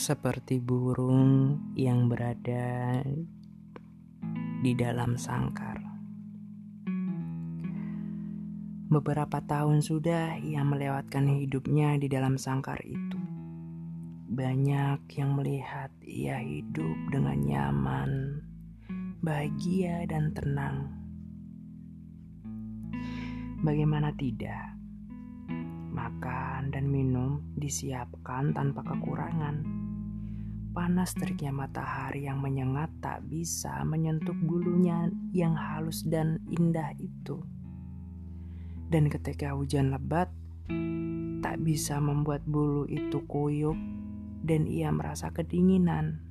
seperti burung yang berada di dalam sangkar. Beberapa tahun sudah ia melewatkan hidupnya di dalam sangkar itu. Banyak yang melihat ia hidup dengan nyaman, bahagia, dan tenang. Bagaimana tidak? Makan dan minum disiapkan tanpa kekurangan. Panas teriknya matahari yang menyengat tak bisa menyentuh bulunya yang halus dan indah itu. Dan ketika hujan lebat, tak bisa membuat bulu itu kuyup dan ia merasa kedinginan.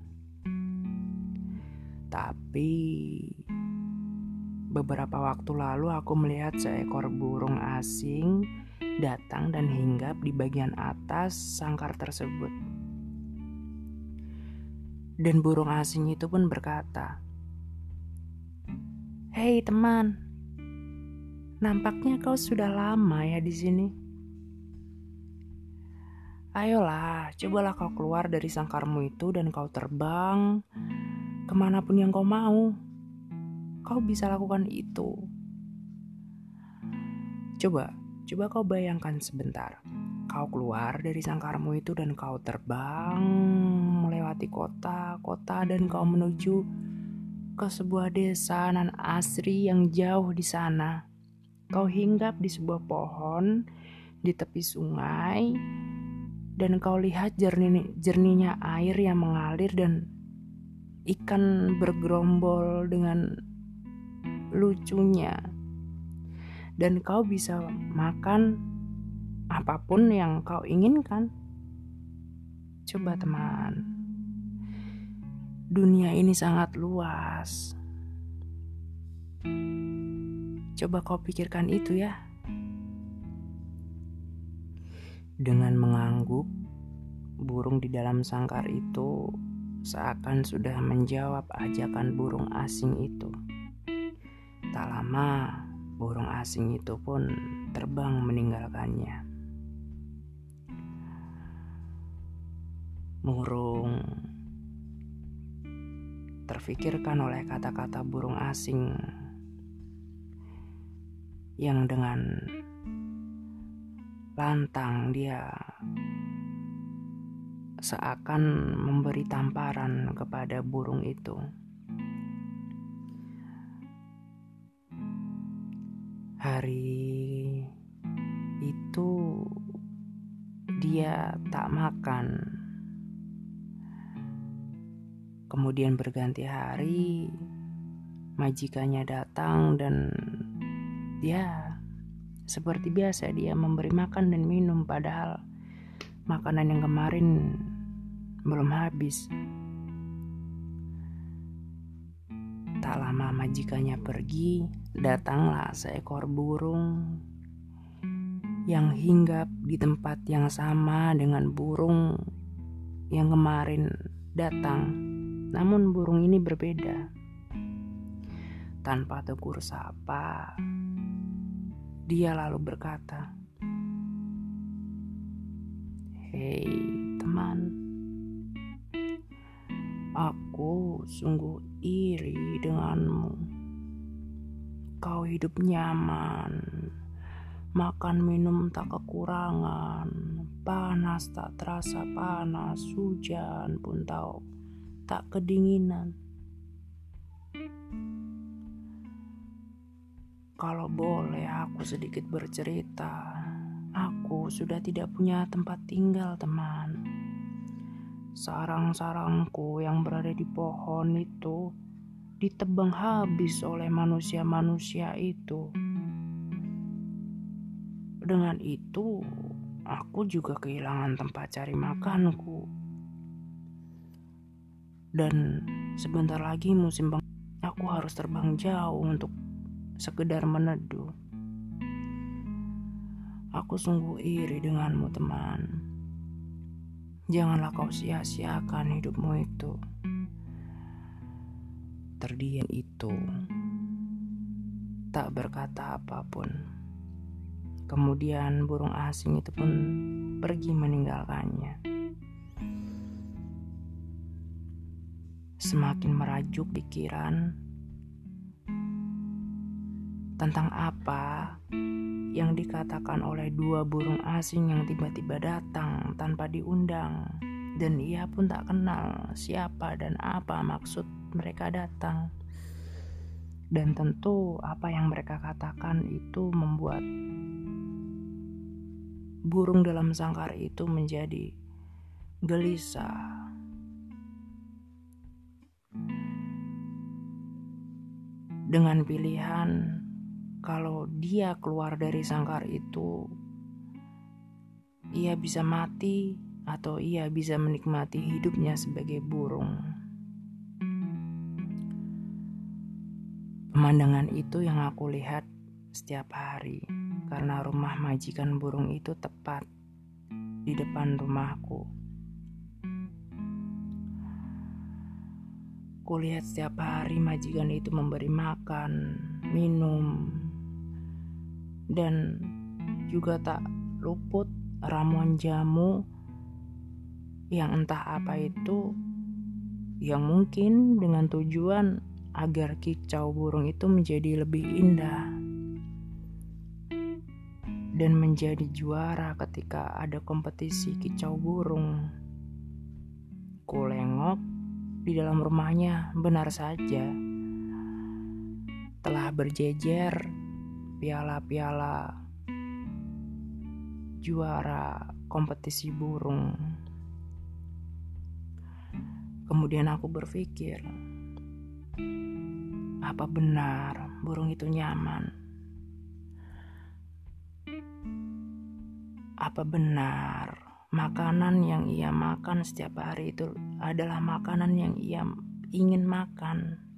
Tapi beberapa waktu lalu aku melihat seekor burung asing datang dan hinggap di bagian atas sangkar tersebut. Dan burung asing itu pun berkata, "Hei teman, nampaknya kau sudah lama ya di sini. Ayolah, cobalah kau keluar dari sangkarmu itu dan kau terbang ke mana pun yang kau mau. Kau bisa lakukan itu. Coba, Coba kau bayangkan sebentar. Kau keluar dari sangkarmu itu dan kau terbang melewati kota-kota dan kau menuju ke sebuah desa nan asri yang jauh di sana. Kau hinggap di sebuah pohon di tepi sungai dan kau lihat jernih jernihnya air yang mengalir dan ikan bergerombol dengan lucunya dan kau bisa makan apa pun yang kau inginkan. Coba teman, dunia ini sangat luas. Coba kau pikirkan itu ya. Dengan mengangguk, burung di dalam sangkar itu seakan sudah menjawab ajakan burung asing itu. Tak lama, burung asing itu pun terbang meninggalkannya. Murung terfikirkan oleh kata-kata burung asing yang dengan lantang dia seakan memberi tamparan kepada burung itu. Hari itu dia tak makan. Kemudian berganti hari, majikannya datang dan dia seperti biasa dia memberi makan dan minum padahal makanan yang kemarin belum habis. Tak lama majikannya pergi, datanglah seekor burung yang hinggap di tempat yang sama dengan burung yang kemarin datang. Namun burung ini berbeda. Tanpa tegur sapa, dia lalu berkata, "Hei, teman." Aku sungguh iri denganmu. Kau hidup nyaman, makan minum tak kekurangan, panas tak terasa panas, hujan pun tahu tak kedinginan. Kalau boleh aku sedikit bercerita, aku sudah tidak punya tempat tinggal teman sarang-sarangku yang berada di pohon itu ditebang habis oleh manusia-manusia itu. Dengan itu, aku juga kehilangan tempat cari makanku. Dan sebentar lagi musim bang aku harus terbang jauh untuk sekedar meneduh. Aku sungguh iri denganmu, teman. Janganlah kau sia-siakan hidupmu itu. Terdiam itu tak berkata apa pun. Kemudian burung asing itu pun pergi meninggalkannya. Semakin merajuk pikiran tentang apa yang dikatakan oleh dua burung asing yang tiba-tiba datang tanpa diundang dan ia pun tak kenal siapa dan apa maksud mereka datang. Dan tentu apa yang mereka katakan itu membuat burung dalam sangkar itu menjadi gelisah. Dengan pilihan kalau dia keluar dari sangkar itu, ia bisa mati atau ia bisa menikmati hidupnya sebagai burung. Pemandangan itu yang aku lihat setiap hari karena rumah majikan burung itu tepat di depan rumahku. Kulihat setiap hari majikan itu memberi makan, minum, dan juga tak luput ramuan jamu yang entah apa itu yang mungkin dengan tujuan agar kicau burung itu menjadi lebih indah dan menjadi juara ketika ada kompetisi kicau burung. Kulengok di dalam rumahnya benar saja telah berjejer piala-piala juara kompetisi burung. Kemudian aku berpikir, apa benar burung itu nyaman? Apa benar makanan yang ia makan setiap hari itu adalah makanan yang ia ingin makan?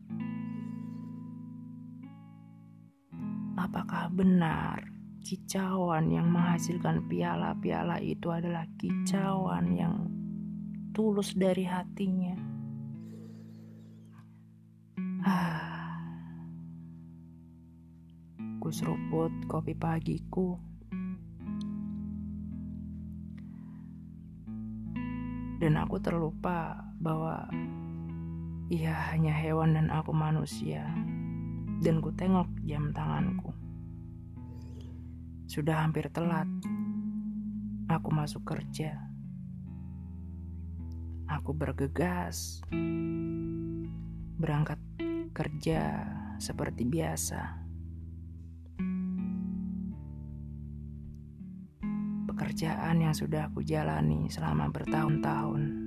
apakah benar kicauan yang menghasilkan piala-piala itu adalah kicauan yang tulus dari hatinya. Ah. Ku seruput kopi pagiku. Dan aku terlupa bahwa ia hanya hewan dan aku manusia dan ku tengok jam tanganku. Sudah hampir telat. Aku masuk kerja. Aku bergegas. Berangkat kerja seperti biasa. Pekerjaan yang sudah aku jalani selama bertahun-tahun.